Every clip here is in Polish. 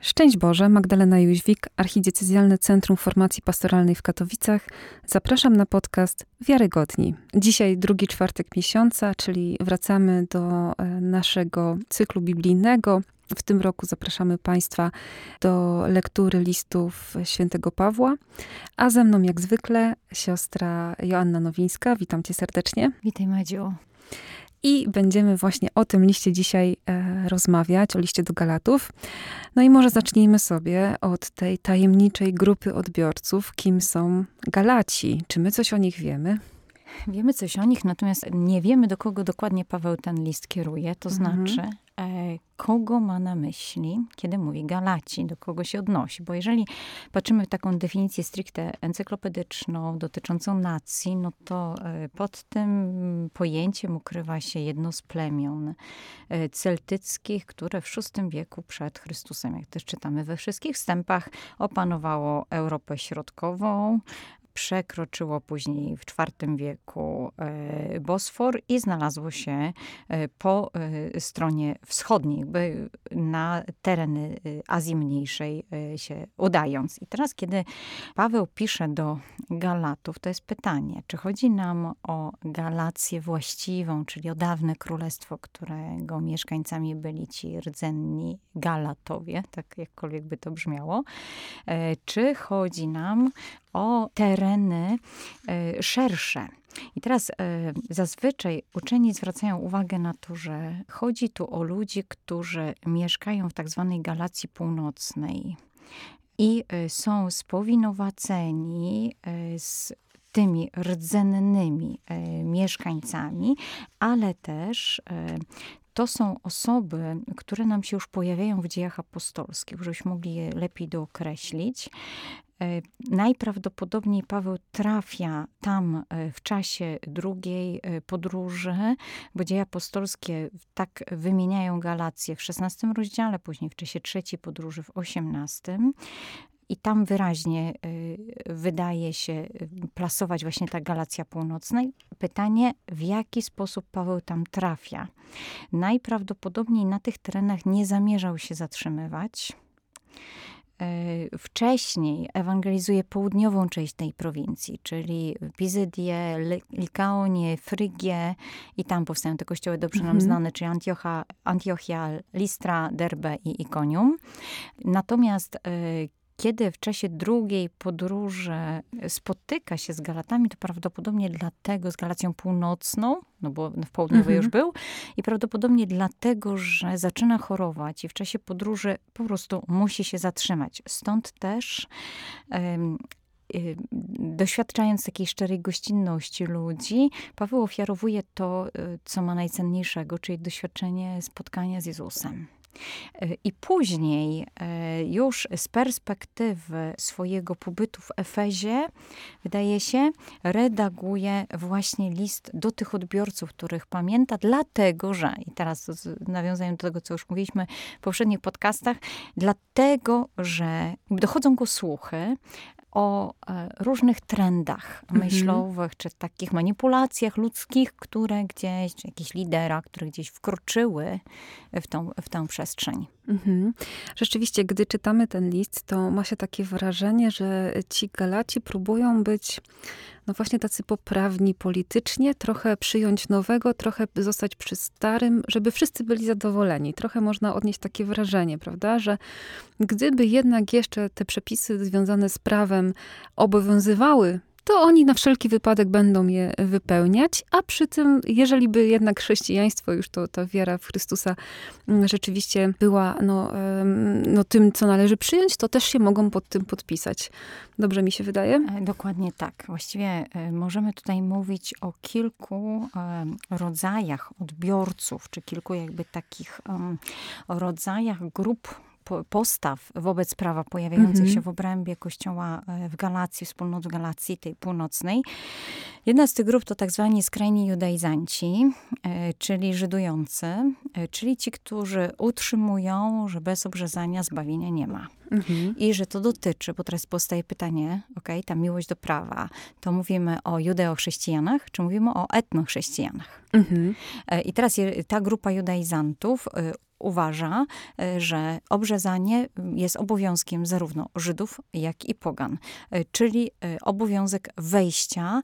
Szczęść Boże, Magdalena Jóźwik, Archidiecezjalne Centrum Formacji Pastoralnej w Katowicach. Zapraszam na podcast Wiarygodni. Dzisiaj drugi czwartek miesiąca, czyli wracamy do e, naszego cyklu biblijnego. W tym roku zapraszamy Państwa do lektury listów świętego Pawła, a ze mną jak zwykle siostra Joanna Nowińska. Witam Cię serdecznie. Witaj Madziu. I będziemy właśnie o tym liście dzisiaj e, rozmawiać, o liście do Galatów. No i może zacznijmy sobie od tej tajemniczej grupy odbiorców, kim są Galaci. Czy my coś o nich wiemy? Wiemy coś o nich, natomiast nie wiemy, do kogo dokładnie Paweł ten list kieruje. To mhm. znaczy, kogo ma na myśli, kiedy mówi Galaci, do kogo się odnosi. Bo jeżeli patrzymy w taką definicję stricte encyklopedyczną dotyczącą nacji, no to e, pod tym pojęciem ukrywa się jedno z plemion e, celtyckich, które w VI wieku przed Chrystusem, jak też czytamy we wszystkich wstępach, opanowało Europę Środkową, przekroczyło później w IV wieku e, Bosfor i znalazło się e, po e, stronie wschodniej, by na tereny Azji Mniejszej się udając. I teraz, kiedy Paweł pisze do Galatów, to jest pytanie, czy chodzi nam o Galację właściwą, czyli o dawne królestwo, którego mieszkańcami byli ci rdzenni Galatowie, tak jakkolwiek by to brzmiało, czy chodzi nam o tereny e, szersze. I teraz e, zazwyczaj uczeni zwracają uwagę na to, że chodzi tu o ludzi, którzy mieszkają w tak zwanej Galacji Północnej i e, są spowinowaceni z tymi rdzennymi mieszkańcami, ale też to są osoby, które nam się już pojawiają w dziejach apostolskich, żebyśmy mogli je lepiej dookreślić. E, najprawdopodobniej Paweł trafia tam e, w czasie drugiej e, podróży, bo dzieje apostolskie tak wymieniają Galację w XVI rozdziale, później w czasie trzeciej podróży w XVIII. I tam wyraźnie wydaje się plasować właśnie ta Galacja Północna. Pytanie, w jaki sposób Paweł tam trafia? Najprawdopodobniej na tych terenach nie zamierzał się zatrzymywać wcześniej ewangelizuje południową część tej prowincji, czyli Pizydię, Likaonię, Frygię i tam powstają te kościoły dobrze nam mhm. znane, czyli Antiocha, Antiochia, Listra, Derbe i Ikonium. Natomiast e, kiedy w czasie drugiej podróży spotyka się z Galatami, to prawdopodobnie dlatego z Galacją Północną, no bo w południowej mhm. już był, i prawdopodobnie dlatego, że zaczyna chorować i w czasie podróży po prostu musi się zatrzymać. Stąd też um, doświadczając takiej szczerej gościnności ludzi, Paweł ofiarowuje to, y, co ma najcenniejszego, czyli doświadczenie spotkania z Jezusem. I później, e, już z perspektywy swojego pobytu w Efezie, wydaje się, redaguje właśnie list do tych odbiorców, których pamięta, dlatego że, i teraz nawiązuję do tego, co już mówiliśmy w poprzednich podcastach, dlatego, że dochodzą go słuchy, o e, różnych trendach mhm. myślowych, czy takich manipulacjach ludzkich, które gdzieś, czy jakichś liderach, które gdzieś wkroczyły w tą, w tę przestrzeń. Mhm. Rzeczywiście, gdy czytamy ten list, to ma się takie wrażenie, że ci Galaci próbują być no właśnie tacy poprawni politycznie, trochę przyjąć nowego, trochę zostać przy starym, żeby wszyscy byli zadowoleni. Trochę można odnieść takie wrażenie, prawda, że gdyby jednak jeszcze te przepisy związane z prawem obowiązywały to oni na wszelki wypadek będą je wypełniać, a przy tym, jeżeli by jednak chrześcijaństwo, już to ta wiara w Chrystusa mm, rzeczywiście była no, no, tym, co należy przyjąć, to też się mogą pod tym podpisać. Dobrze mi się wydaje? E, dokładnie tak. Właściwie e, możemy tutaj mówić o kilku rodzajach odbiorców, czy kilku jakby takich rodzajach grup postaw wobec prawa pojawiających mhm. się w obrębie kościoła e, w Galacji, wspólnot w Galacji, tej północnej. Jedna z tych grup to tak zwani skrajni judaizanci, e, czyli Żydujący, e, czyli ci, którzy utrzymują, że bez obrzezania zbawienia nie ma. Mhm. I że to dotyczy, bo teraz powstaje pytanie, ok, ta miłość do prawa, to mówimy o judeo-chrześcijanach, czy mówimy o etnochrześcijanach? Mhm. I teraz ta grupa judaizantów uważa, że obrzezanie jest obowiązkiem zarówno Żydów, jak i pogan. Czyli obowiązek wejścia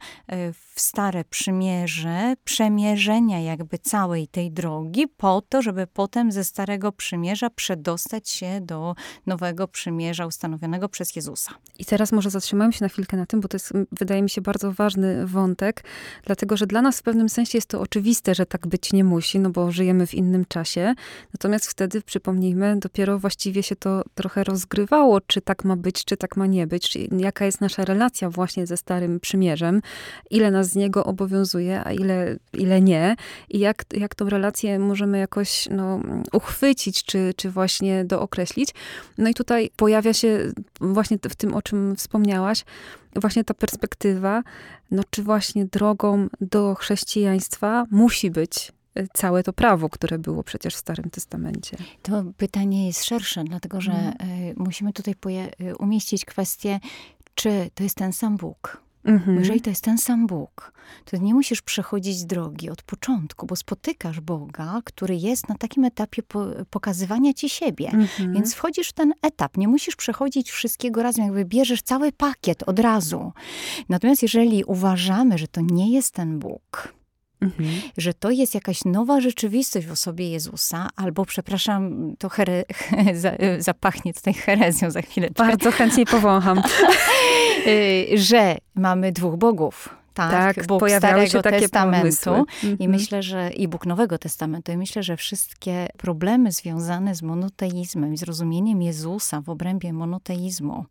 w stare przymierze, przemierzenia jakby całej tej drogi po to, żeby potem ze starego przymierza przedostać się do nowego przymierza ustanowionego przez Jezusa. I teraz może zatrzymałem się na chwilkę na tym, bo to jest, wydaje mi się, bardzo ważny wątek, dlatego że dla nas w pewnym sensie jest to oczywiste, że tak być nie musi, no bo żyjemy w innym czasie. Natomiast wtedy, przypomnijmy, dopiero właściwie się to trochę rozgrywało, czy tak ma być, czy tak ma nie być, czy jaka jest nasza relacja właśnie ze Starym Przymierzem, ile nas z niego obowiązuje, a ile, ile nie i jak, jak tą relację możemy jakoś no, uchwycić, czy, czy właśnie dookreślić. No i tutaj pojawia się właśnie w tym, o czym wspomniałaś, właśnie ta perspektywa, no czy właśnie drogą do chrześcijaństwa musi być całe to prawo, które było przecież w Starym Testamencie. To pytanie jest szersze, dlatego że mm. musimy tutaj y, umieścić kwestię, czy to jest ten sam Bóg. Mhm. Jeżeli to jest ten sam Bóg, to nie musisz przechodzić drogi od początku, bo spotykasz Boga, który jest na takim etapie po, pokazywania ci siebie. Mhm. Więc wchodzisz w ten etap. Nie musisz przechodzić wszystkiego razem, jakby bierzesz cały pakiet od razu. Natomiast jeżeli uważamy, że to nie jest ten Bóg, Mhm. Że to jest jakaś nowa rzeczywistość w osobie Jezusa, albo, przepraszam, to here, zapachnie tutaj herezją za chwileczkę. Bardzo chętnie powącham. Y, że mamy dwóch bogów. Tak, tak Bóg pojawiały Starego Testamentu i mhm. myślę, że i Bóg Nowego Testamentu i myślę, że wszystkie problemy związane z monoteizmem, z rozumieniem Jezusa w obrębie monoteizmu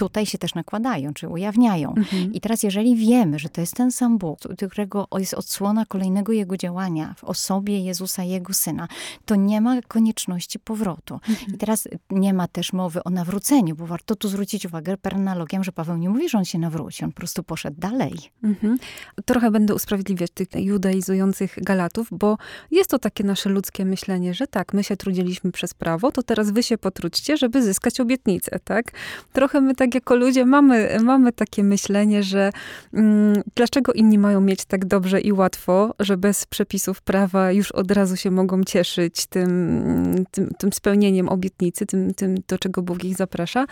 tutaj się też nakładają, czy ujawniają. Mhm. I teraz, jeżeli wiemy, że to jest ten sam Bóg, którego jest odsłona kolejnego Jego działania w osobie Jezusa, Jego Syna, to nie ma konieczności powrotu. Mhm. I teraz nie ma też mowy o nawróceniu, bo warto tu zwrócić uwagę per analogiam, że Paweł nie mówi, że on się nawróci, on po prostu poszedł dalej. Mhm. Trochę będę usprawiedliwiać tych judaizujących Galatów, bo jest to takie nasze ludzkie myślenie, że tak, my się trudziliśmy przez prawo, to teraz wy się potrudźcie, żeby zyskać obietnicę, tak? Trochę my tak tak jako ludzie mamy, mamy takie myślenie, że mm, dlaczego inni mają mieć tak dobrze i łatwo, że bez przepisów prawa już od razu się mogą cieszyć tym, tym, tym spełnieniem obietnicy, tym, tym, do czego Bóg ich zaprasza.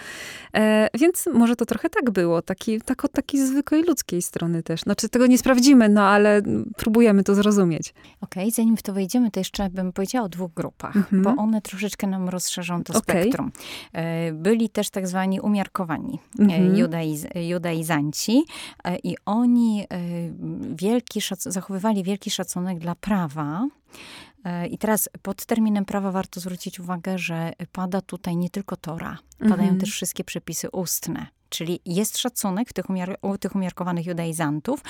E, więc może to trochę tak było, taki, tak od takiej zwykłej ludzkiej strony też. Znaczy tego nie sprawdzimy, no ale próbujemy to zrozumieć. Okej, okay, zanim w to wejdziemy, to jeszcze bym powiedziała o dwóch grupach, mm -hmm. bo one troszeczkę nam rozszerzą to okay. spektrum. E, byli też tak zwani umiarkowani mhm. judaiz, judaizanci e, i oni e, wielki zachowywali wielki szacunek dla prawa. E, I teraz pod terminem prawa warto zwrócić uwagę, że pada tutaj nie tylko Tora, padają mhm. też wszystkie przepisy ustne. Czyli jest szacunek tych umiar u tych umiarkowanych judaizantów,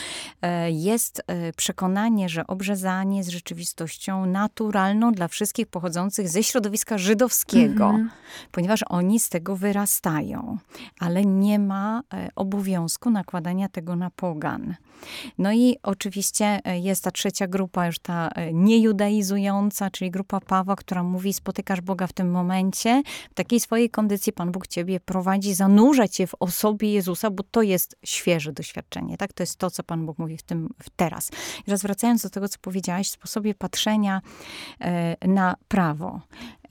e, jest e, przekonanie, że obrzezanie jest rzeczywistością naturalną dla wszystkich pochodzących ze środowiska żydowskiego, mm -hmm. ponieważ oni z tego wyrastają, ale nie ma e, obowiązku nakładania tego na pogan. No i oczywiście jest ta trzecia grupa, już ta niejudaizująca, czyli grupa Pawła, która mówi, spotykasz Boga w tym momencie, w takiej swojej kondycji Pan Bóg ciebie prowadzi, zanurza cię w osobie Jezusa, bo to jest świeże doświadczenie, tak? To jest to, co Pan Bóg mówi w tym w teraz. I teraz wracając do tego, co powiedziałaś, sposobie patrzenia e, na prawo.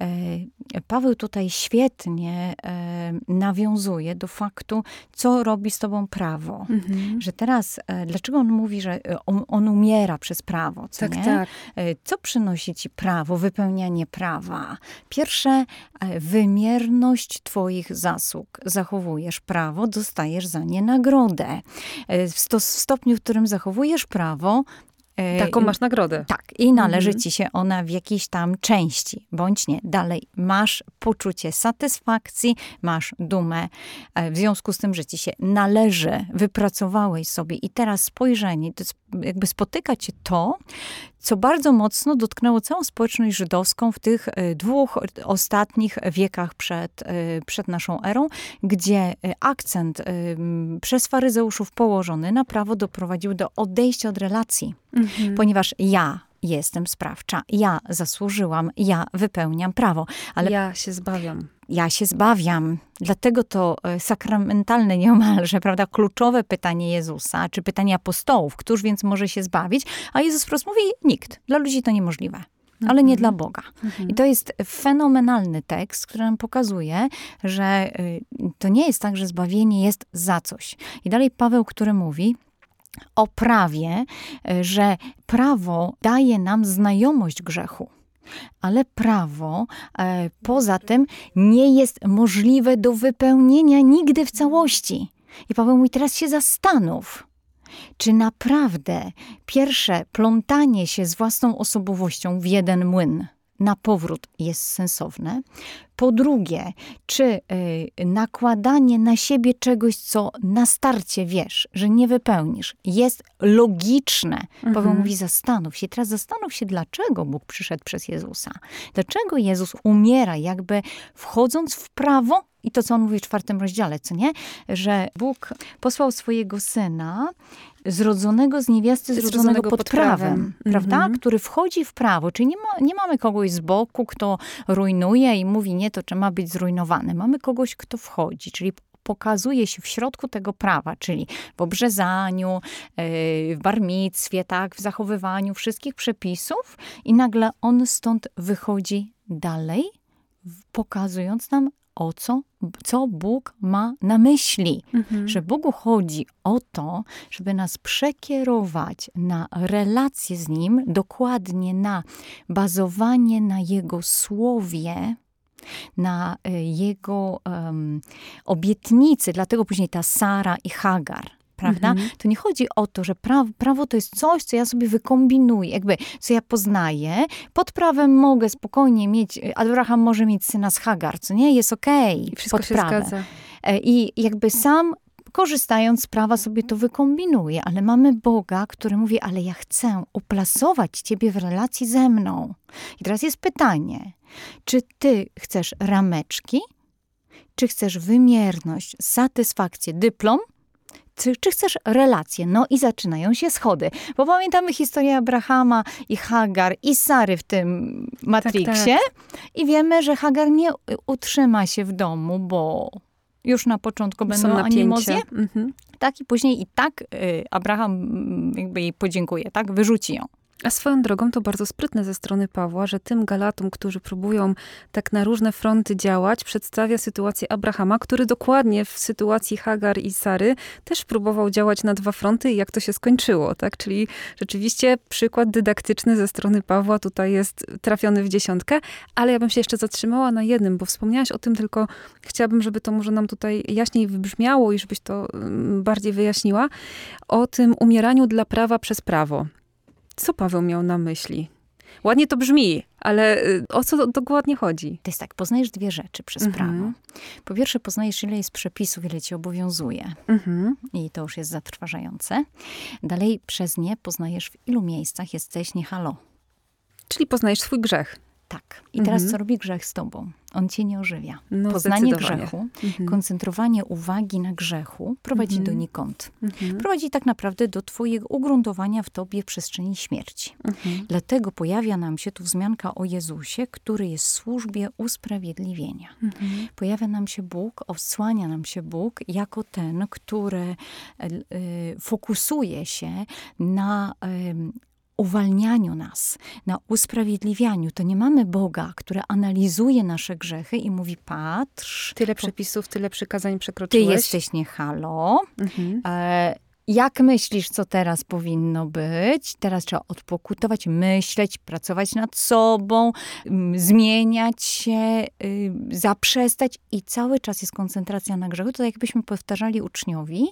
E, Paweł tutaj świetnie e, nawiązuje do faktu, co robi z tobą prawo. Mhm. Że teraz, e, dlaczego on mówi, że on, on umiera przez prawo, co tak, nie? Tak. Co przynosi ci prawo, wypełnianie prawa? Pierwsze, wymierność twoich zasług. Zachowujesz prawo, dostajesz za nie nagrodę. W, sto, w stopniu, w którym zachowujesz prawo, Taką masz nagrodę. Tak, i należy mhm. ci się ona w jakiejś tam części, bądź nie. Dalej, masz poczucie satysfakcji, masz dumę e, w związku z tym, że ci się należy, wypracowałeś sobie i teraz spojrzenie, to jakby spotyka cię to, co bardzo mocno dotknęło całą społeczność żydowską w tych e, dwóch ostatnich wiekach przed, przed naszą erą, gdzie akcent przez faryzeuszów położony na prawo doprowadził do odejścia od relacji. Mhm. Ponieważ ja jestem sprawcza, ja zasłużyłam, ja wypełniam prawo. Ale ja się zbawiam. Ja się zbawiam. Dlatego to e, sakramentalne nieomalże, prawda, kluczowe pytanie Jezusa, czy pytanie apostołów, któż więc może się zbawić? A Jezus wprost mówi, nikt. Dla ludzi to niemożliwe. ale nie dla Boga. I to jest fenomenalny tekst, który nam pokazuje, że y, to nie jest tak, że zbawienie jest za coś. I dalej Paweł, który mówi, o prawie, y, że prawo daje nam znajomość grzechu. Ale prawo e, poza tym nie jest możliwe do wypełnienia nigdy w całości. I Paweł mówi, teraz się zastanów, czy naprawdę pierwsze plątanie się z własną osobowością w jeden młyn na powrót jest sensowne. Po drugie, czy y, nakładanie na siebie czegoś, co na starcie wiesz, że nie wypełnisz, jest logiczne. Mhm. Paweł mówi, zastanów się. Teraz zastanów się, dlaczego Bóg przyszedł przez Jezusa. Dlaczego Jezus umiera, jakby wchodząc w prawo i to, co on mówi w czwartym rozdziale, co nie? Że Bóg posłał swojego syna, zrodzonego z niewiasty, zrodzonego, zrodzonego pod, pod prawem, prawem prawda? Mhm. Który wchodzi w prawo. Czyli nie, ma, nie mamy kogoś z boku, kto rujnuje i mówi, nie, to trzeba być zrujnowany. Mamy kogoś, kto wchodzi, czyli pokazuje się w środku tego prawa, czyli w obrzezaniu, e, w barmictwie, tak, w zachowywaniu wszystkich przepisów i nagle on stąd wychodzi dalej, pokazując nam o co, co Bóg ma na myśli. Mhm. Że Bogu chodzi o to, żeby nas przekierować na relacje z Nim, dokładnie na bazowanie na Jego słowie, na e, Jego um, obietnicy. Dlatego później ta Sara i Hagar prawda? Mhm. To nie chodzi o to, że prawo, prawo to jest coś, co ja sobie wykombinuję, jakby, co ja poznaję. Pod prawem mogę spokojnie mieć, Abraham może mieć syna z Hagar, co nie? Jest okej. Okay, wszystko pod się prawem. zgadza. E, I jakby sam korzystając z prawa sobie to wykombinuje, ale mamy Boga, który mówi, ale ja chcę uplasować ciebie w relacji ze mną. I teraz jest pytanie, czy ty chcesz rameczki, czy chcesz wymierność, satysfakcję, dyplom, czy, czy, chcesz relacje? No i zaczynają się schody. Bo pamiętamy historię Abrahama i Hagar i Sary w tym Matrixie. Tak, tak. I wiemy, że Hagar nie utrzyma się w domu, bo już na początku będą animozje. Mhm. Tak, i później i tak y, Abraham mm, jakby jej podziękuje, tak? Wyrzuci ją. A swoją drogą to bardzo sprytne ze strony Pawła, że tym Galatom, którzy próbują tak na różne fronty działać, przedstawia sytuację Abrahama, który dokładnie w sytuacji Hagar i Sary też próbował działać na dwa fronty i jak to się skończyło, tak? Czyli rzeczywiście przykład dydaktyczny ze strony Pawła tutaj jest trafiony w dziesiątkę, ale ja bym się jeszcze zatrzymała na jednym, bo wspomniałaś o tym, tylko chciałabym, żeby to może nam tutaj jaśniej wybrzmiało i żebyś to mm, bardziej wyjaśniła, o tym umieraniu dla prawa przez prawo. Co Paweł miał na myśli? Ładnie to brzmi, ale y, o co dokładnie chodzi? To jest tak, poznajesz dwie rzeczy przez mhm. prawo. Po pierwsze, poznajesz, ile jest przepisów, ile ci obowiązuje. Mhm. I to już jest zatrważające. Dalej, przez nie poznajesz, w ilu miejscach jesteś niehalo. Czyli poznajesz swój grzech. Tak. I teraz mhm. co robi grzech z tobą? On cię nie ożywia. No, Poznanie grzechu, mhm. koncentrowanie uwagi na grzechu prowadzi mhm. donikąd. Mhm. Prowadzi tak naprawdę do twojego ugruntowania w tobie przestrzeni śmierci. Mhm. Dlatego pojawia nam się tu wzmianka o Jezusie, który jest w służbie usprawiedliwienia. Mhm. Pojawia nam się Bóg, odsłania nam się Bóg jako ten, który y, fokusuje się na y, uwalnianiu nas, na usprawiedliwianiu. To nie mamy Boga, który analizuje nasze grzechy i mówi: Patrz. Tyle przepisów, tyle przykazań przekroczyłeś. Ty jesteś nie halo. Mhm. E, jak myślisz, co teraz powinno być? Teraz trzeba odpokutować, myśleć, pracować nad sobą, zmieniać się, y, zaprzestać i cały czas jest koncentracja na grzechu. To tak jakbyśmy powtarzali uczniowi,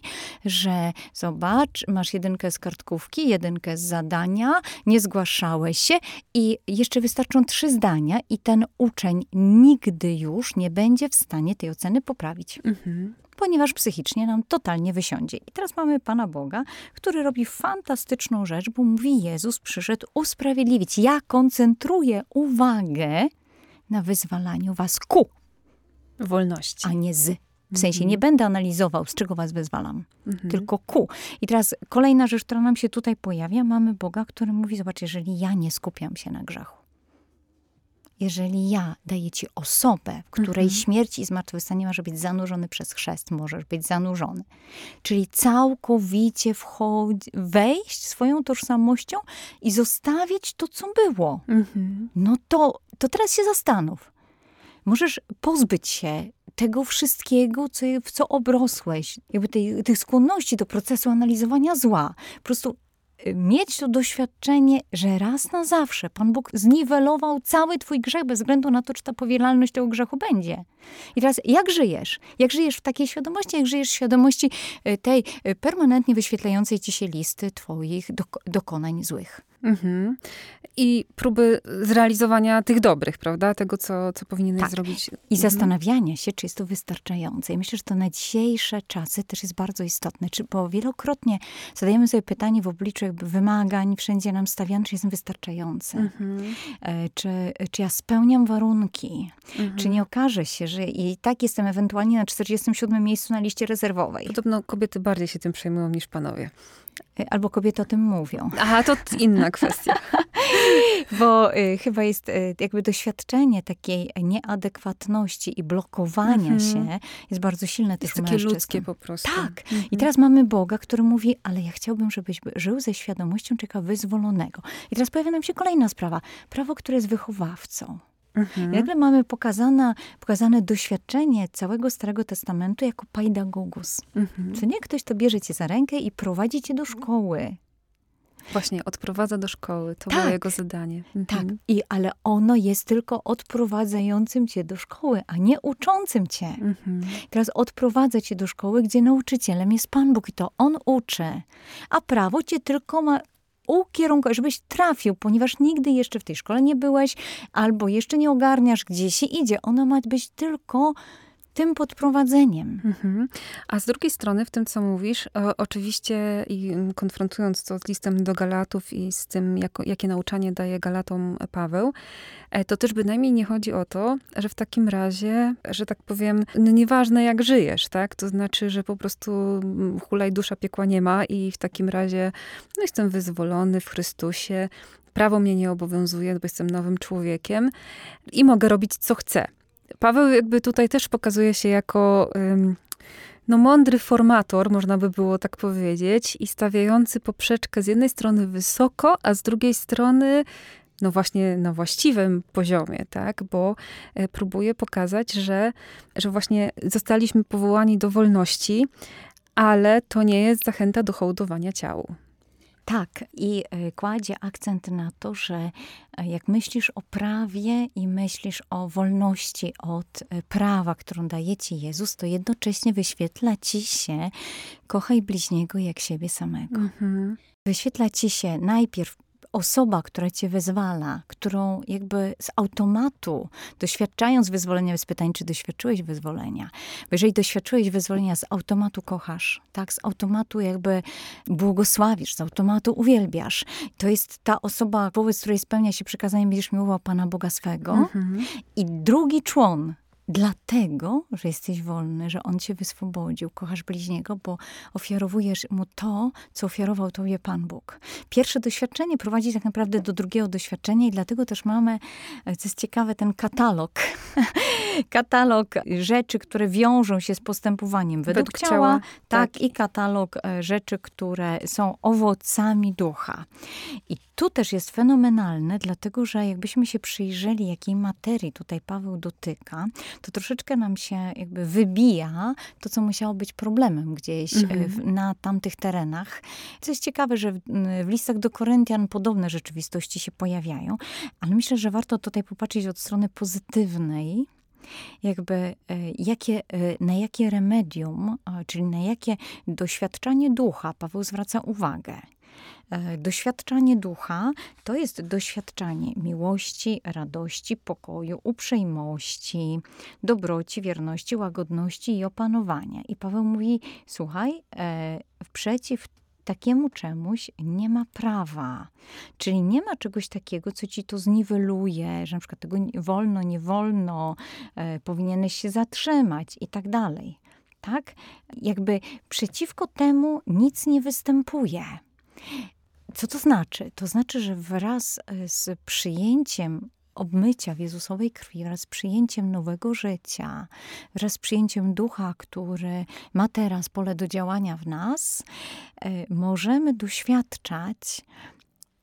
że zobacz, masz jedynkę z kartkówki, jedynkę z zadania, nie zgłaszałeś się i jeszcze wystarczą trzy zdania i ten uczeń nigdy już nie będzie w stanie tej oceny poprawić. Mhm ponieważ psychicznie nam totalnie wysiądzie. I teraz mamy Pana Boga, który robi fantastyczną rzecz, bo mówi: Jezus przyszedł usprawiedliwić. Ja koncentruję uwagę na wyzwalaniu was ku wolności, a nie z. W sensie mhm. nie będę analizował, z czego was wyzwalam, mhm. tylko ku. I teraz kolejna rzecz, która nam się tutaj pojawia, mamy Boga, który mówi: Zobacz, jeżeli ja nie skupiam się na grzechu, jeżeli ja daję ci osobę, w której Mhm. śmierć i zmartwychwstanie może być zanurzony przez chrzest, możesz być zanurzony. Czyli całkowicie wchodzi, wejść swoją tożsamością i zostawić to, co było. Mhm. No to, to teraz się zastanów. Możesz pozbyć się tego wszystkiego, co, w co obrosłeś, jakby tej, tych skłonności do procesu analizowania zła. Po prostu mieć to doświadczenie, że raz na zawsze Pan Bóg zniwelował cały twój grzech, bez względu na to, czy ta powielalność tego grzechu będzie. I teraz jak żyjesz? Jak żyjesz w takiej świadomości? Jak żyjesz w świadomości y, tej y, permanentnie wyświetlającej ci się listy twoich dok- dokonań złych? Mhm. I próby zrealizowania tych dobrych, prawda? Tego, co, co powinieneś Tak. zrobić. I Mhm. zastanawiania się, czy jest to wystarczające. I myślę, że to na dzisiejsze czasy też jest bardzo istotne, czy, bo wielokrotnie zadajemy sobie pytanie w obliczu jakby wymagań, wszędzie nam stawiane, czy jestem wystarczający, Mhm. e, czy, czy ja spełniam warunki, Mhm. czy nie okaże się, że i tak jestem ewentualnie na 47 miejscu na liście rezerwowej. Podobno kobiety bardziej się tym przejmują niż panowie. E, Albo kobiety o tym mówią. Aha, to inna kwestia. Bo y, chyba jest y, jakby doświadczenie takiej nieadekwatności i blokowania Mhm. się jest bardzo silne tych Jest takie mężczyzn. ludzkie po prostu. Tak. Mhm. I teraz mamy Boga, który mówi, ale ja chciałbym, żebyś żył ze świadomością człowieka wyzwolonego. I teraz pojawia nam się kolejna sprawa. Prawo, które jest wychowawcą. Mhm. I nagle mamy pokazana, pokazane doświadczenie całego Starego Testamentu jako paidagogus. Mhm. To nie ktoś, to bierze cię za rękę i prowadzi cię do szkoły. Właśnie, odprowadza do szkoły. To Tak. było jego zadanie. Mhm. Tak, i, ale ono jest tylko odprowadzającym cię do szkoły, a nie uczącym cię. Mhm. Teraz odprowadza cię do szkoły, gdzie nauczycielem jest Pan Bóg i to On uczy. A prawo cię tylko ma ukierunkować, żebyś trafił, ponieważ nigdy jeszcze w tej szkole nie byłeś, albo jeszcze nie ogarniasz, gdzie się idzie. Ono ma być tylko tym podprowadzeniem. Mhm. A z drugiej strony, w tym, co mówisz, o, oczywiście i mm, konfrontując to z listem do Galatów i z tym, jakie nauczanie daje Galatom Paweł, e, to też bynajmniej nie chodzi o to, że w takim razie, że tak powiem, no nieważne jak żyjesz, tak? To znaczy, że po prostu mm, hulaj dusza piekła nie ma i w takim razie no jestem wyzwolony w Chrystusie, prawo mnie nie obowiązuje, bo jestem nowym człowiekiem i mogę robić co chcę. Paweł jakby tutaj też pokazuje się jako no, mądry formator, można by było tak powiedzieć, i stawiający poprzeczkę z jednej strony wysoko, a z drugiej strony no właśnie na właściwym poziomie, tak? Bo e, próbuje pokazać, że, że właśnie zostaliśmy powołani do wolności, ale to nie jest zachęta do hołdowania ciału. Tak, i e, kładzie akcent na to, że e, jak myślisz o prawie i myślisz o wolności od e, prawa, którą daje ci Jezus, to jednocześnie wyświetla ci się kochaj bliźniego jak siebie samego. Mhm. Wyświetla ci się najpierw osoba, która cię wyzwala, którą jakby z automatu, doświadczając wyzwolenia, jest pytanie, czy doświadczyłeś wyzwolenia. Bo jeżeli doświadczyłeś wyzwolenia, z automatu kochasz, tak? Z automatu jakby błogosławisz, z automatu uwielbiasz. To jest ta osoba, wobec której spełnia się przykazanie, będziesz miłował Pana Boga swego. Mhm. I drugi człon, dlatego, że jesteś wolny, że On cię wyswobodził, kochasz bliźniego, bo ofiarowujesz Mu to, co ofiarował Tobie Pan Bóg. Pierwsze doświadczenie prowadzi tak naprawdę do drugiego doświadczenia i dlatego też mamy, e, co jest ciekawe, ten katalog. katalog rzeczy, które wiążą się z postępowaniem według, Według ciała, ciała, tak, tak. i katalog e, rzeczy, które są owocami ducha. I tu też jest fenomenalne, dlatego że jakbyśmy się przyjrzeli, jakiej materii tutaj Paweł dotyka, to troszeczkę nam się jakby wybija to, co musiało być problemem gdzieś Mhm. e, w, na tamtych terenach. Co jest ciekawe, że w, w listach do Koryntian podobne rzeczywistości się pojawiają, ale myślę, że warto tutaj popatrzeć od strony pozytywnej, jakby e, jakie, e, na jakie remedium, e, czyli na jakie doświadczanie ducha Paweł zwraca uwagę. Doświadczanie ducha to jest doświadczanie miłości, radości, pokoju, uprzejmości, dobroci, wierności, łagodności i opanowania. I Paweł mówi: Słuchaj, przeciw takiemu czemuś nie ma prawa. Czyli nie ma czegoś takiego, co ci to zniweluje, że na przykład tego nie wolno, nie wolno, e, powinieneś się zatrzymać i tak dalej. Tak? Jakby przeciwko temu nic nie występuje. Co to znaczy? To znaczy, że wraz e, z przyjęciem obmycia w Jezusowej krwi, wraz z przyjęciem nowego życia, wraz z przyjęciem ducha, który ma teraz pole do działania w nas, e, możemy doświadczać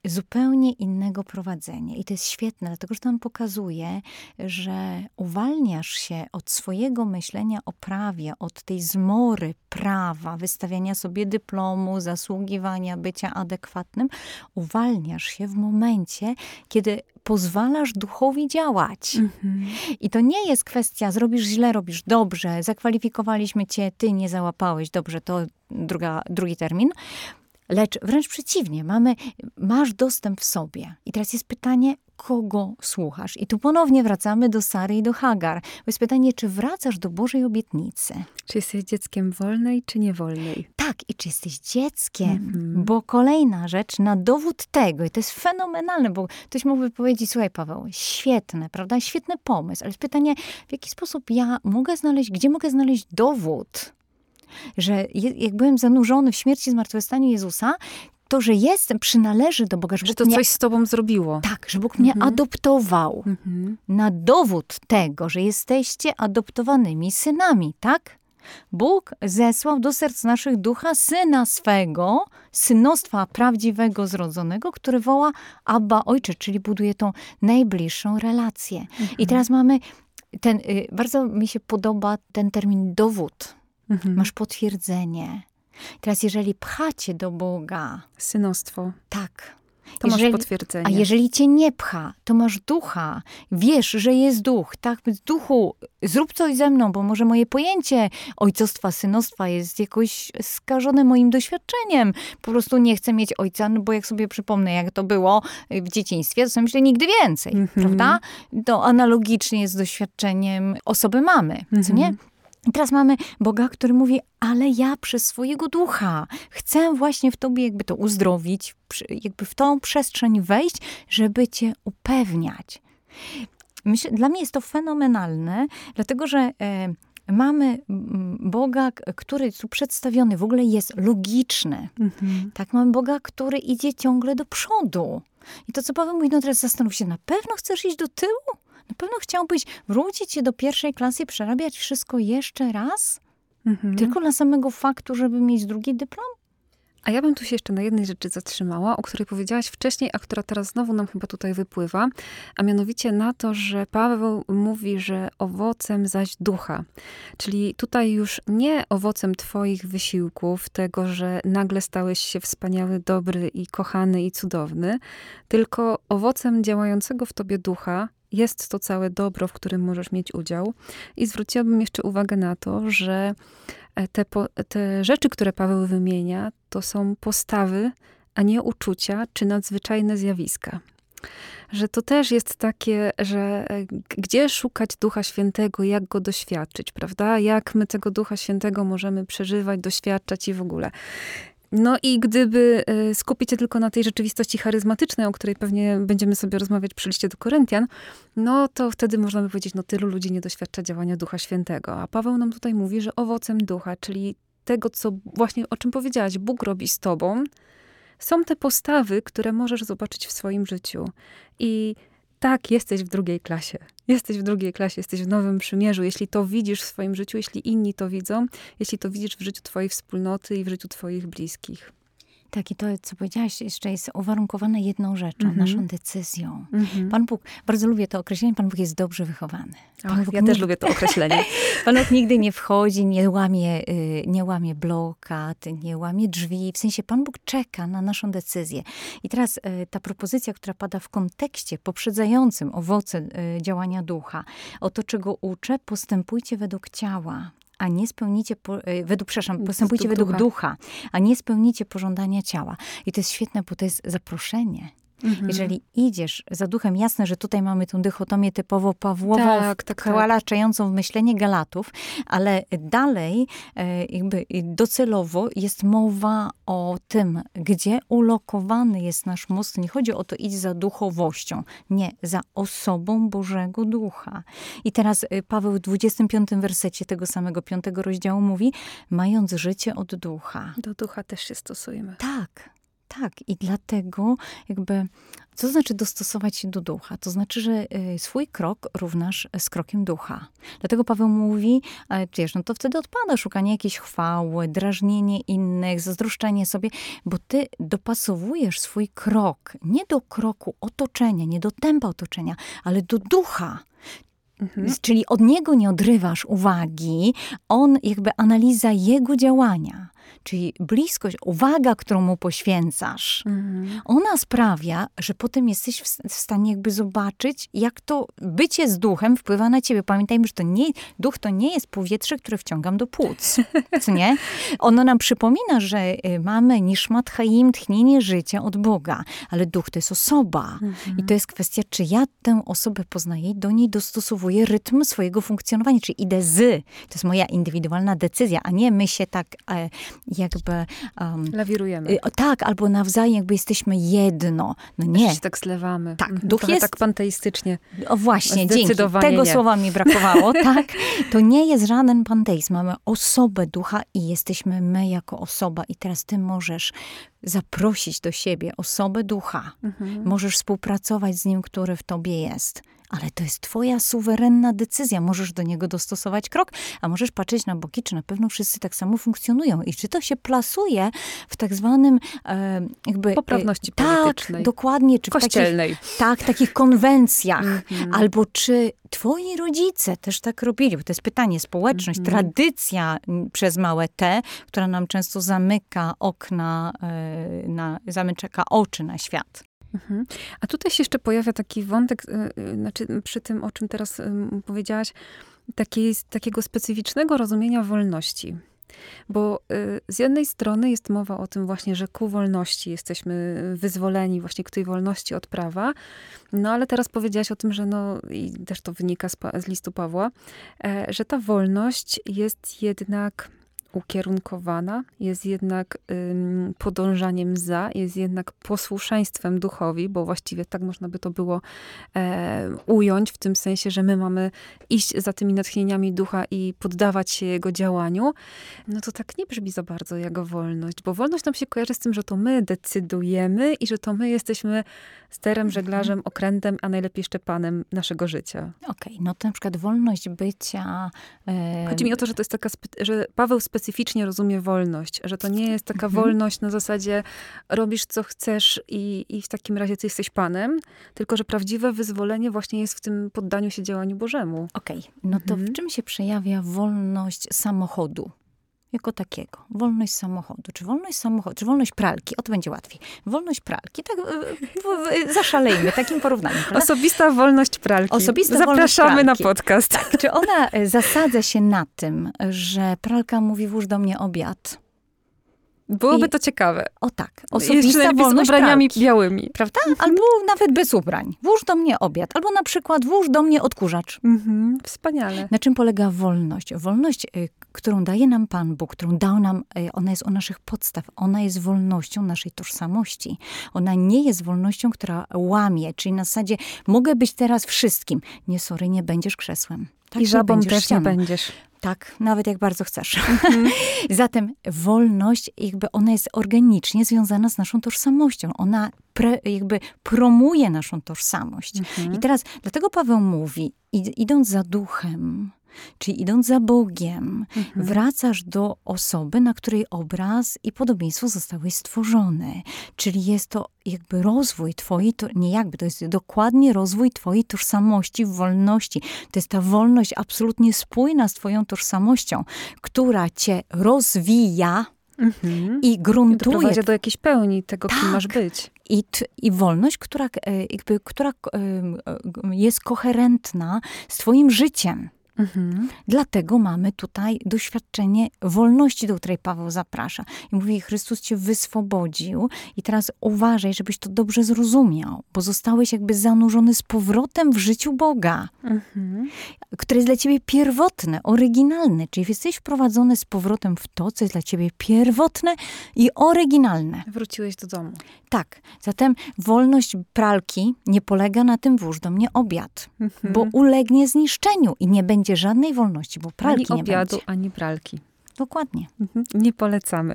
zupełnie innego prowadzenia. I to jest świetne, dlatego że to nam pokazuje, że uwalniasz się od swojego myślenia o prawie, od tej zmory prawa, wystawiania sobie dyplomu, zasługiwania, bycia adekwatnym. Uwalniasz się w momencie, kiedy pozwalasz duchowi działać. Mhm. I to nie jest kwestia, zrobisz źle, robisz dobrze, zakwalifikowaliśmy cię, ty nie załapałeś dobrze, to druga, drugi termin Lecz wręcz przeciwnie, mamy, masz dostęp w sobie. I teraz jest pytanie, kogo słuchasz? I tu ponownie wracamy do Sary i do Hagar. Bo jest pytanie, czy wracasz do Bożej obietnicy? Czy jesteś dzieckiem wolnej, czy niewolnej? Tak, i czy jesteś dzieckiem? Mm-hmm. Bo kolejna rzecz, na dowód tego, i to jest fenomenalne, bo ktoś mógłby powiedzieć, słuchaj Paweł, świetne, prawda? Świetny pomysł, ale jest pytanie, w jaki sposób ja mogę znaleźć, gdzie mogę znaleźć dowód że jak byłem zanurzony w śmierci i zmartwychwstaniu Jezusa, to, że jestem, przynależy do Boga. Że, że to mnie, coś z tobą zrobiło. Tak, że Bóg mnie mhm. adoptował. Mhm. Na dowód tego, że jesteście adoptowanymi synami, tak? Bóg zesłał do serc naszych ducha syna swego, synostwa prawdziwego, zrodzonego, który woła Abba Ojcze, czyli buduje tą najbliższą relację. Mhm. I teraz mamy ten, y, bardzo mi się podoba ten termin dowód Mhm. Masz potwierdzenie. Teraz, jeżeli pchacie do Boga. Synostwo. Tak. To jeżeli, masz potwierdzenie. A jeżeli cię nie pcha, to masz ducha. Wiesz, że jest duch. Tak, duchu, zrób coś ze mną, bo może moje pojęcie ojcostwa, synostwa jest jakoś skażone moim doświadczeniem. Po prostu nie chcę mieć ojca, no bo jak sobie przypomnę, jak to było w dzieciństwie, to sobie myślę nigdy więcej, mm -hmm. prawda? To analogicznie jest z doświadczeniem osoby mamy, mm -hmm. co nie? I teraz mamy Boga, który mówi, ale ja przez swojego ducha chcę właśnie w tobie jakby to uzdrowić, jakby w tą przestrzeń wejść, żeby cię upewniać. Myślę, dla mnie jest to fenomenalne, dlatego że e, mamy Boga, który tu przedstawiony, w ogóle jest logiczny. Mhm. Tak, mamy Boga, który idzie ciągle do przodu. I to, co Paweł mówi, no teraz zastanów się, na pewno chcesz iść do tyłu? Na pewno chciałbyś wrócić się do pierwszej klasy i przerabiać wszystko jeszcze raz? Mhm. Tylko dla samego faktu, żeby mieć drugi dyplom? A ja bym tu się jeszcze na jednej rzeczy zatrzymała, o której powiedziałaś wcześniej, a która teraz znowu nam chyba tutaj wypływa, a mianowicie na to, że Paweł mówi, że owocem zaś ducha. Czyli tutaj już nie owocem Twoich wysiłków, tego, że nagle stałeś się wspaniały, dobry i kochany i cudowny, tylko owocem działającego w Tobie ducha, jest to całe dobro, w którym możesz mieć udział. I zwróciłabym jeszcze uwagę na to, że e, te, te rzeczy, które Paweł wymienia, to są postawy, a nie uczucia czy nadzwyczajne zjawiska że to też jest takie, że e, gdzie szukać Ducha Świętego, jak go doświadczyć, prawda? Jak my tego Ducha Świętego możemy przeżywać, doświadczać i w ogóle. No i gdyby e, skupić się tylko na tej rzeczywistości charyzmatycznej, o której pewnie będziemy sobie rozmawiać przy liście do Koryntian, no to wtedy można by powiedzieć, no tylu ludzi nie doświadcza działania Ducha Świętego. A Paweł nam tutaj mówi, że owocem Ducha, czyli tego, co właśnie o czym powiedziałaś, Bóg robi z tobą, są te postawy, które możesz zobaczyć w swoim życiu. I tak, jesteś w drugiej klasie. Jesteś w drugiej klasie, jesteś w nowym przymierzu. Jeśli to widzisz w swoim życiu, jeśli inni to widzą, jeśli to widzisz w życiu twojej wspólnoty i w życiu twoich bliskich. Tak, i to, co powiedziałaś, jeszcze jest uwarunkowane jedną rzeczą, mm -hmm. naszą decyzją. Mm -hmm. Pan Bóg, bardzo lubię to określenie, Pan Bóg jest dobrze wychowany. Ach, ja też lubię to określenie. Pan Bóg nigdy nie wchodzi, nie łamie, y, nie łamie blokad, nie łamie drzwi. W sensie Pan Bóg czeka na naszą decyzję. I teraz y, ta propozycja, która pada w kontekście poprzedzającym owoce y, działania ducha, o to, czego uczę, postępujcie według ciała a nie spełnicie, po, e, według, przepraszam, postępujcie według ducha. ducha, a nie spełnicie pożądania ciała. I to jest świetne, bo to jest zaproszenie. Mhm. Jeżeli idziesz za duchem, jasne, że tutaj mamy tę dychotomię typowo Pawłową, tak, tak, tak. w myślenie Galatów, ale dalej e, jakby docelowo jest mowa o tym, gdzie ulokowany jest nasz most. Nie chodzi o to idź za duchowością, nie, za osobą Bożego Ducha. I teraz e, Paweł w 25 wersecie tego samego piątego rozdziału mówi, mając życie od ducha. Do ducha też się stosujemy. Tak. Tak, i dlatego jakby co to znaczy dostosować się do ducha? To znaczy, że y, swój krok równasz z krokiem ducha. Dlatego Paweł mówi, wiesz, no to wtedy odpada szukanie jakiejś chwały, drażnienie innych, zazdroszczenie sobie, bo ty dopasowujesz swój krok nie do kroku otoczenia, nie do tempa otoczenia, ale do ducha. Mhm. Czyli od niego nie odrywasz uwagi, on jakby analiza jego działania. Czyli bliskość, uwaga, którą mu poświęcasz, mhm. ona sprawia, że potem jesteś w, stanie jakby zobaczyć, jak to bycie z duchem wpływa na ciebie. Pamiętajmy, że to nie, duch to nie jest powietrze, które wciągam do płuc. Co nie? Ono nam przypomina, że y, mamy niszmat chaim, tchnienie życia od Boga, ale duch to jest osoba. Mhm. I to jest kwestia, czy ja tę osobę poznaję i do niej dostosowuję rytm swojego funkcjonowania, czy idę z. To jest moja indywidualna decyzja, a nie my się tak e, jakby... Um, Lawirujemy. Y, tak, albo nawzajem jakby jesteśmy jedno. No nie. Się tak zlewamy. Tak, mhm. duch Trochę jest... tak panteistycznie. O właśnie, dzięki. Tego nie. słowa mi brakowało, tak. To nie jest żaden panteizm. Mamy osobę ducha i jesteśmy my jako osoba. I teraz ty możesz zaprosić do siebie osobę ducha. Mhm. Możesz współpracować z nim, który w tobie jest ale to jest twoja suwerenna decyzja. Możesz do niego dostosować krok, a możesz patrzeć na boki, czy na pewno wszyscy tak samo funkcjonują i czy to się plasuje w tak zwanym e, jakby... Poprawności e, politycznej. Tak, dokładnie. Czy Kościelnej. W takich, tak, takich konwencjach. Mm -hmm. Albo czy twoi rodzice też tak robili? Bo to jest pytanie, społeczność, mm -hmm. tradycja przez małe T, która nam często zamyka okna, e, na, zamyka oczy na świat. Mhm. A tutaj się jeszcze pojawia taki wątek, y, y, znaczy przy tym, o czym teraz powiedziałaś, takiej, takiego specyficznego rozumienia wolności. Bo y, z jednej strony jest mowa o tym właśnie, że ku wolności jesteśmy wyzwoleni, właśnie ku tej wolności od prawa. No ale teraz powiedziałaś o tym, że no, i też to wynika z, z listu Pawła, e, że ta wolność jest jednak ukierunkowana, jest jednak ym, podążaniem za, jest jednak posłuszeństwem duchowi, bo właściwie tak można by to było e, ująć, w tym sensie, że my mamy iść za tymi natchnieniami ducha i poddawać się jego działaniu, no to tak nie brzmi za bardzo jak wolność, bo wolność nam się kojarzy z tym, że to my decydujemy i że to my jesteśmy sterem, mhm. żeglarzem, okrętem, a najlepiej jeszcze panem naszego życia. Okej, okay, no to na przykład wolność bycia... E... Chodzi mi o to, że to jest taka, że Paweł specyficznie rozumie wolność, że to nie jest taka mhm. wolność na zasadzie robisz co chcesz i, i w takim razie ty jesteś panem, tylko że prawdziwe wyzwolenie właśnie jest w tym poddaniu się działaniu Bożemu. Okej, okay, no to mhm. w czym się przejawia wolność samochodu? Jako takiego. Wolność samochodu, czy wolność samochodu, czy wolność pralki, o to będzie łatwiej. Wolność pralki, tak zaszalejmy takim porównaniem. Prawda? Osobista wolność pralki. Osobista Zapraszamy wolność pralki. na podcast. Tak, czy ona e, zasadza się na tym, że pralka mówi włóż do mnie obiad, Byłoby I, to ciekawe. O tak. Osobista Jeszcze z ubraniami pralki, białymi. Prawda? Albo nawet bez ubrań. Włóż do mnie obiad. Albo na przykład włóż do mnie odkurzacz. Mhm, wspaniale. Na czym polega wolność? Wolność, y, którą daje nam Pan Bóg, którą dał nam, y, ona jest o naszych podstaw. Ona jest wolnością naszej tożsamości. Ona nie jest wolnością, która łamie. Czyli na zasadzie mogę być teraz wszystkim. Nie, sorry, nie będziesz krzesłem. Tak, I żabą też ścianą. nie będziesz. Tak, nawet jak bardzo chcesz. Mm-hmm. Zatem wolność, jakby ona jest organicznie związana z naszą tożsamością. Ona pre, jakby promuje naszą tożsamość. Mm-hmm. I teraz, dlatego Paweł mówi, id, idąc za duchem, Czyli idąc za Bogiem, mhm. wracasz do osoby, na której obraz i podobieństwo zostały stworzone. Czyli jest to jakby rozwój twojej, to nie jakby, to jest dokładnie rozwój twojej tożsamości, wolności. To jest ta wolność absolutnie spójna z twoją tożsamością, która cię rozwija, Mhm. I gruntuje. I do jakiejś pełni tego, tak. kim masz być. I, I wolność, która, e, jakby, która e, jest koherentna z twoim życiem. Mhm. Dlatego mamy tutaj doświadczenie wolności, do której Paweł zaprasza. I mówi, Chrystus cię wyswobodził i teraz uważaj, żebyś to dobrze zrozumiał, bo zostałeś jakby zanurzony z powrotem w życiu Boga, mhm. które jest dla ciebie pierwotne, oryginalne. Czyli jesteś wprowadzony z powrotem w to, co jest dla ciebie pierwotne i oryginalne. Wróciłeś do domu. Tak. Zatem wolność pralki nie polega na tym, włóż do mnie obiad, mhm. bo ulegnie zniszczeniu i nie będzie żadnej wolności, bo pralki ani nie obiadu, będzie. ani pralki. Dokładnie. Mhm, nie polecamy.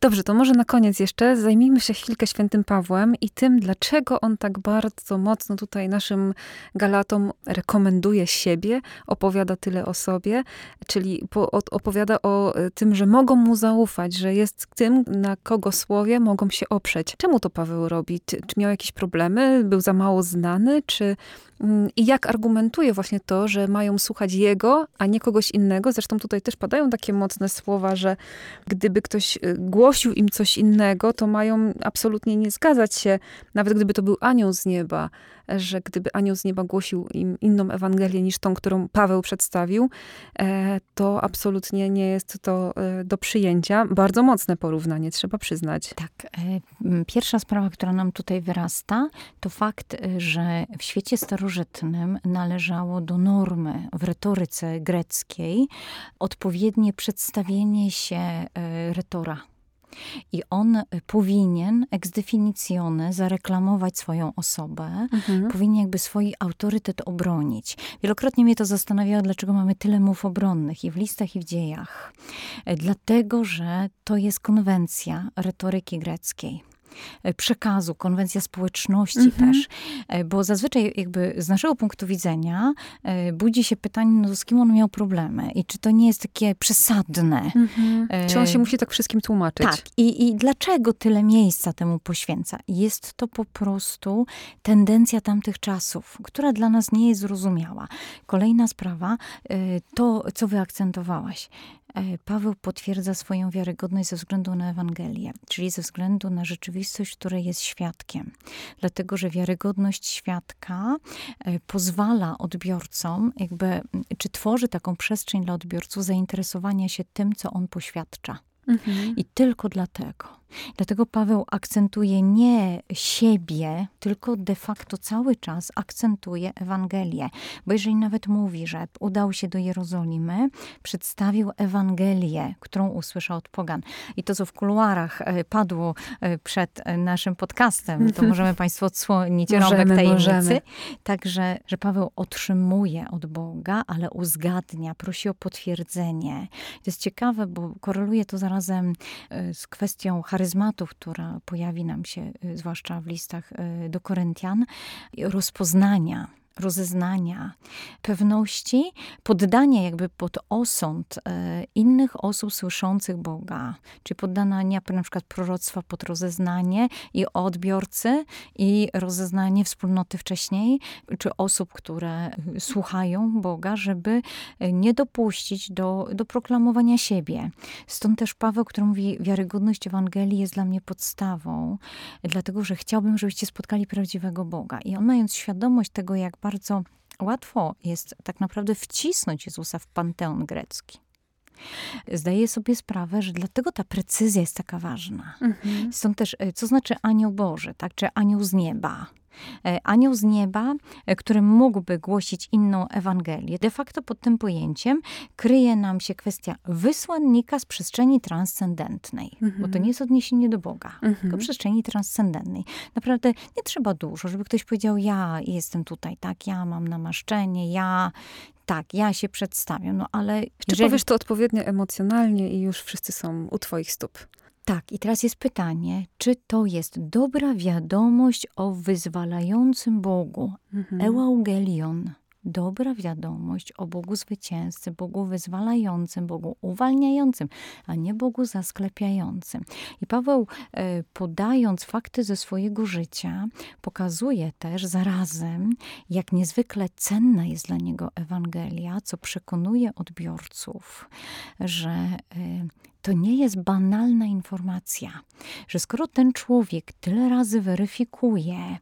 Dobrze, to może na koniec jeszcze zajmijmy się chwilkę świętym Pawłem i tym, dlaczego on tak bardzo mocno tutaj naszym Galatom rekomenduje siebie, opowiada tyle o sobie, czyli opowiada o e, tym, że mogą mu zaufać, że jest tym, na kogo słowie mogą się oprzeć. Czemu to Paweł robi? Czy, czy miał jakieś problemy? Był za mało znany? Czy I jak argumentuje właśnie to, że mają słuchać jego, a nie kogoś innego. Zresztą tutaj też padają takie mocne słowa, że gdyby ktoś y, głosił im coś innego, to mają absolutnie nie zgadzać się, nawet gdyby to był anioł z nieba że gdyby anioł z nieba głosił im inną Ewangelię niż tą, którą Paweł przedstawił, e, to absolutnie nie jest to e, do przyjęcia. Bardzo mocne porównanie, trzeba przyznać. Tak. E, pierwsza sprawa, która nam tutaj wyrasta, to fakt, że w świecie starożytnym należało do normy w retoryce greckiej odpowiednie przedstawienie się retora i on powinien ex definitione zareklamować swoją osobę, mhm. powinien jakby swój autorytet obronić. Wielokrotnie mnie to zastanawiało, dlaczego mamy tyle mów obronnych i w listach, i w dziejach. E, dlatego, że to jest konwencja retoryki greckiej. E, przekazu, konwencja społeczności mhm. też. E, bo zazwyczaj jakby z naszego punktu widzenia e, budzi się pytanie, no z kim on miał problemy i czy to nie jest takie przesadne. Mhm. Czy on się musi tak wszystkim tłumaczyć? Tak. I, I dlaczego tyle miejsca temu poświęca? Jest to po prostu tendencja tamtych czasów, która dla nas nie jest zrozumiała. Kolejna sprawa, to co wyakcentowałaś. E, Paweł potwierdza swoją wiarygodność ze względu na Ewangelię, czyli ze względu na rzeczywistość, której jest świadkiem. Dlatego, że wiarygodność świadka e, pozwala odbiorcom, jakby, czy tworzy taką przestrzeń dla odbiorców zainteresowania się tym, co on poświadcza. Mhm. I tylko dlatego. Dlatego Paweł akcentuje nie siebie, tylko de facto cały czas akcentuje Ewangelię. Bo jeżeli nawet mówi, że udał się do Jerozolimy, przedstawił Ewangelię, którą usłyszał od pogan. I to, co w kuluarach e, padło e, przed e, naszym podcastem, to możemy Państwu odsłonić możemy, rąbek tajemnicy. Możemy. Także, że Paweł otrzymuje od Boga, ale uzgadnia, prosi o potwierdzenie. To jest ciekawe, bo koreluje to zarazem z kwestią charyzmu charyzmatu, która pojawi nam się, y, zwłaszcza w listach y, do Koryntian, rozpoznania rozeznania, pewności, poddania jakby pod osąd e, innych osób słyszących Boga. Czyli poddania na przykład proroctwa pod rozeznanie i odbiorcy i rozeznanie wspólnoty wcześniej, czy osób, które słuchają Boga, żeby nie dopuścić do, do proklamowania siebie. Stąd też Paweł, który mówi, wiarygodność Ewangelii jest dla mnie podstawą, dlatego, że chciałbym, żebyście spotkali prawdziwego Boga. I on mając świadomość tego, jak bardzo łatwo jest tak naprawdę wcisnąć Jezusa w panteon grecki. Zdaję sobie sprawę, że dlatego ta precyzja jest taka ważna. Mhm. Stąd też, e, co znaczy anioł Boży, tak? czy anioł z nieba? E, anioł z nieba, e, który mógłby głosić inną Ewangelię. De facto pod tym pojęciem kryje nam się kwestia wysłannika z przestrzeni transcendentnej, mhm. bo to nie jest odniesienie do Boga, mhm. tylko przestrzeni transcendentnej. Naprawdę nie trzeba dużo, żeby ktoś powiedział, ja jestem tutaj, tak, ja mam namaszczenie, ja tak, ja się przedstawiam, no ale... Czy jeżeli... powiesz to odpowiednio emocjonalnie i już wszyscy są u twoich stóp? Tak, i teraz jest pytanie, czy to jest dobra wiadomość o wyzwalającym Bogu, mhm. Ewaugelion, dobra wiadomość o Bogu zwycięzcy, Bogu wyzwalającym, Bogu uwalniającym, a nie Bogu zasklepiającym. I Paweł, e, podając fakty ze swojego życia, pokazuje też zarazem, jak niezwykle cenna jest dla niego Ewangelia, co przekonuje odbiorców, że e, to nie jest banalna informacja, że skoro ten człowiek tyle razy weryfikuje,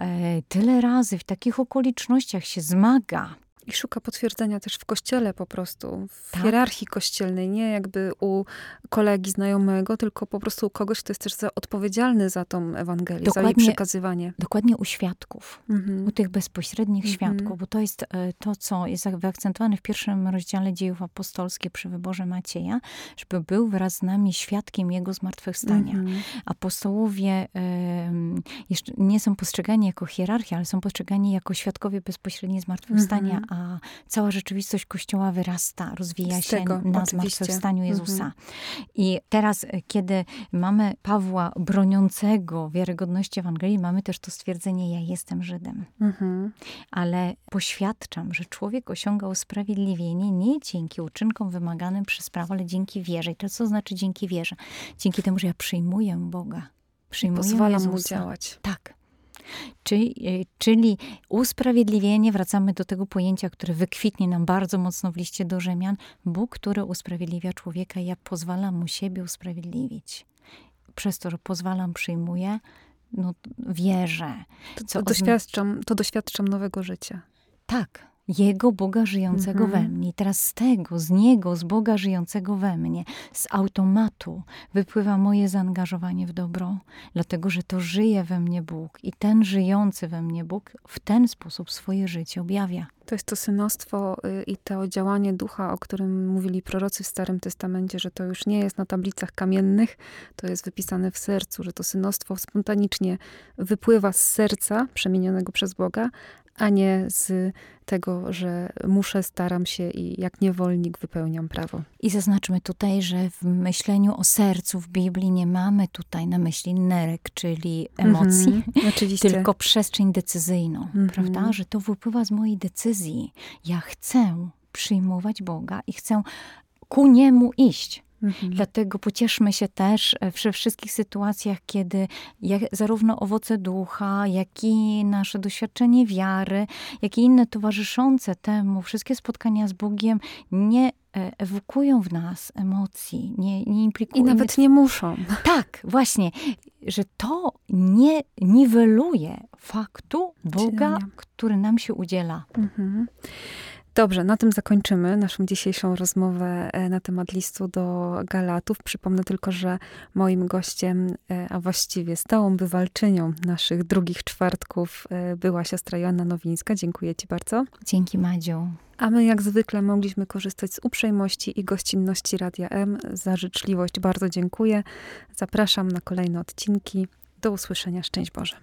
e, tyle razy w takich okolicznościach się zmaga, i szuka potwierdzenia też w kościele po prostu, w tak. hierarchii kościelnej, nie jakby u kolegi znajomego, tylko po prostu u kogoś, kto jest też za, odpowiedzialny za tą Ewangelię, dokładnie, za jej przekazywanie. Dokładnie u świadków, mhm. u tych bezpośrednich mhm. świadków, bo to jest e, to, co jest wyakcentowane w pierwszym rozdziale dziejów apostolskich przy wyborze Macieja, żeby był wraz z nami świadkiem Jego zmartwychwstania. Mhm. Apostołowie jeszcze nie są postrzegani jako hierarchia, ale są postrzegani jako świadkowie bezpośrednie zmartwychwstania, a cała rzeczywistość Kościoła wyrasta, rozwija Z się tego, na oczywiście. zmartwychwstaniu Jezusa. Mhm. I teraz, e, kiedy mamy Pawła broniącego wiarygodności Ewangelii, mamy też to stwierdzenie, ja jestem Żydem. Mhm. Ale poświadczam, że człowiek osiąga usprawiedliwienie nie dzięki uczynkom wymaganym przez prawo, ale dzięki wierze. I to co znaczy dzięki wierze? Dzięki temu, że ja przyjmuję Boga. Przyjmuję Pozwalam mu Jezusa. działać. Tak. Czyli, y, czyli usprawiedliwienie, wracamy do tego pojęcia, które wykwitnie nam bardzo mocno w liście do Rzymian. Bóg, który usprawiedliwia człowieka, ja pozwalam mu siebie usprawiedliwić. Przez to, że pozwalam, przyjmuję, no wierzę. To, to, doświadczam, to doświadczam nowego życia. Tak, Jego Boga żyjącego Mhm. we mnie. I teraz z tego, z Niego, z Boga żyjącego we mnie, z automatu wypływa moje zaangażowanie w dobro, dlatego że to żyje we mnie Bóg i ten żyjący we mnie Bóg w ten sposób swoje życie objawia. To jest to synostwo y, i to działanie ducha, o którym mówili prorocy w Starym Testamencie, że to już nie jest na tablicach kamiennych, to jest wypisane w sercu, że to synostwo spontanicznie wypływa z serca przemienionego przez Boga, a nie z tego, że muszę, staram się i jak niewolnik wypełniam prawo. I zaznaczmy tutaj, że w myśleniu o sercu w Biblii nie mamy tutaj na myśli nerek, czyli emocji, Mhm, oczywiście. tylko przestrzeń decyzyjną, Mhm. prawda? Że to wypływa z mojej decyzji. Ja chcę przyjmować Boga i chcę ku Niemu iść. Mhm. Dlatego pocieszmy się też e, we wszystkich sytuacjach, kiedy jak, zarówno owoce ducha, jak i nasze doświadczenie wiary, jak i inne towarzyszące temu, wszystkie spotkania z Bogiem nie e, ewokują w nas emocji, nie, nie I implikują. nawet nie muszą. Tak, właśnie, że to nie niweluje faktu Boga, Udzielenia. który nam się udziela. Mhm. Dobrze, na tym zakończymy naszą dzisiejszą rozmowę e, na temat listu do Galatów. Przypomnę tylko, że moim gościem, e, a właściwie stałą bywalczynią naszych drugich czwartków e, była siostra Joanna Nowińska. Dziękuję Ci bardzo. Dzięki Madziu. A my jak zwykle mogliśmy korzystać z uprzejmości i gościnności Radia M. Za życzliwość bardzo dziękuję. Zapraszam na kolejne odcinki. Do usłyszenia. Szczęść Boże.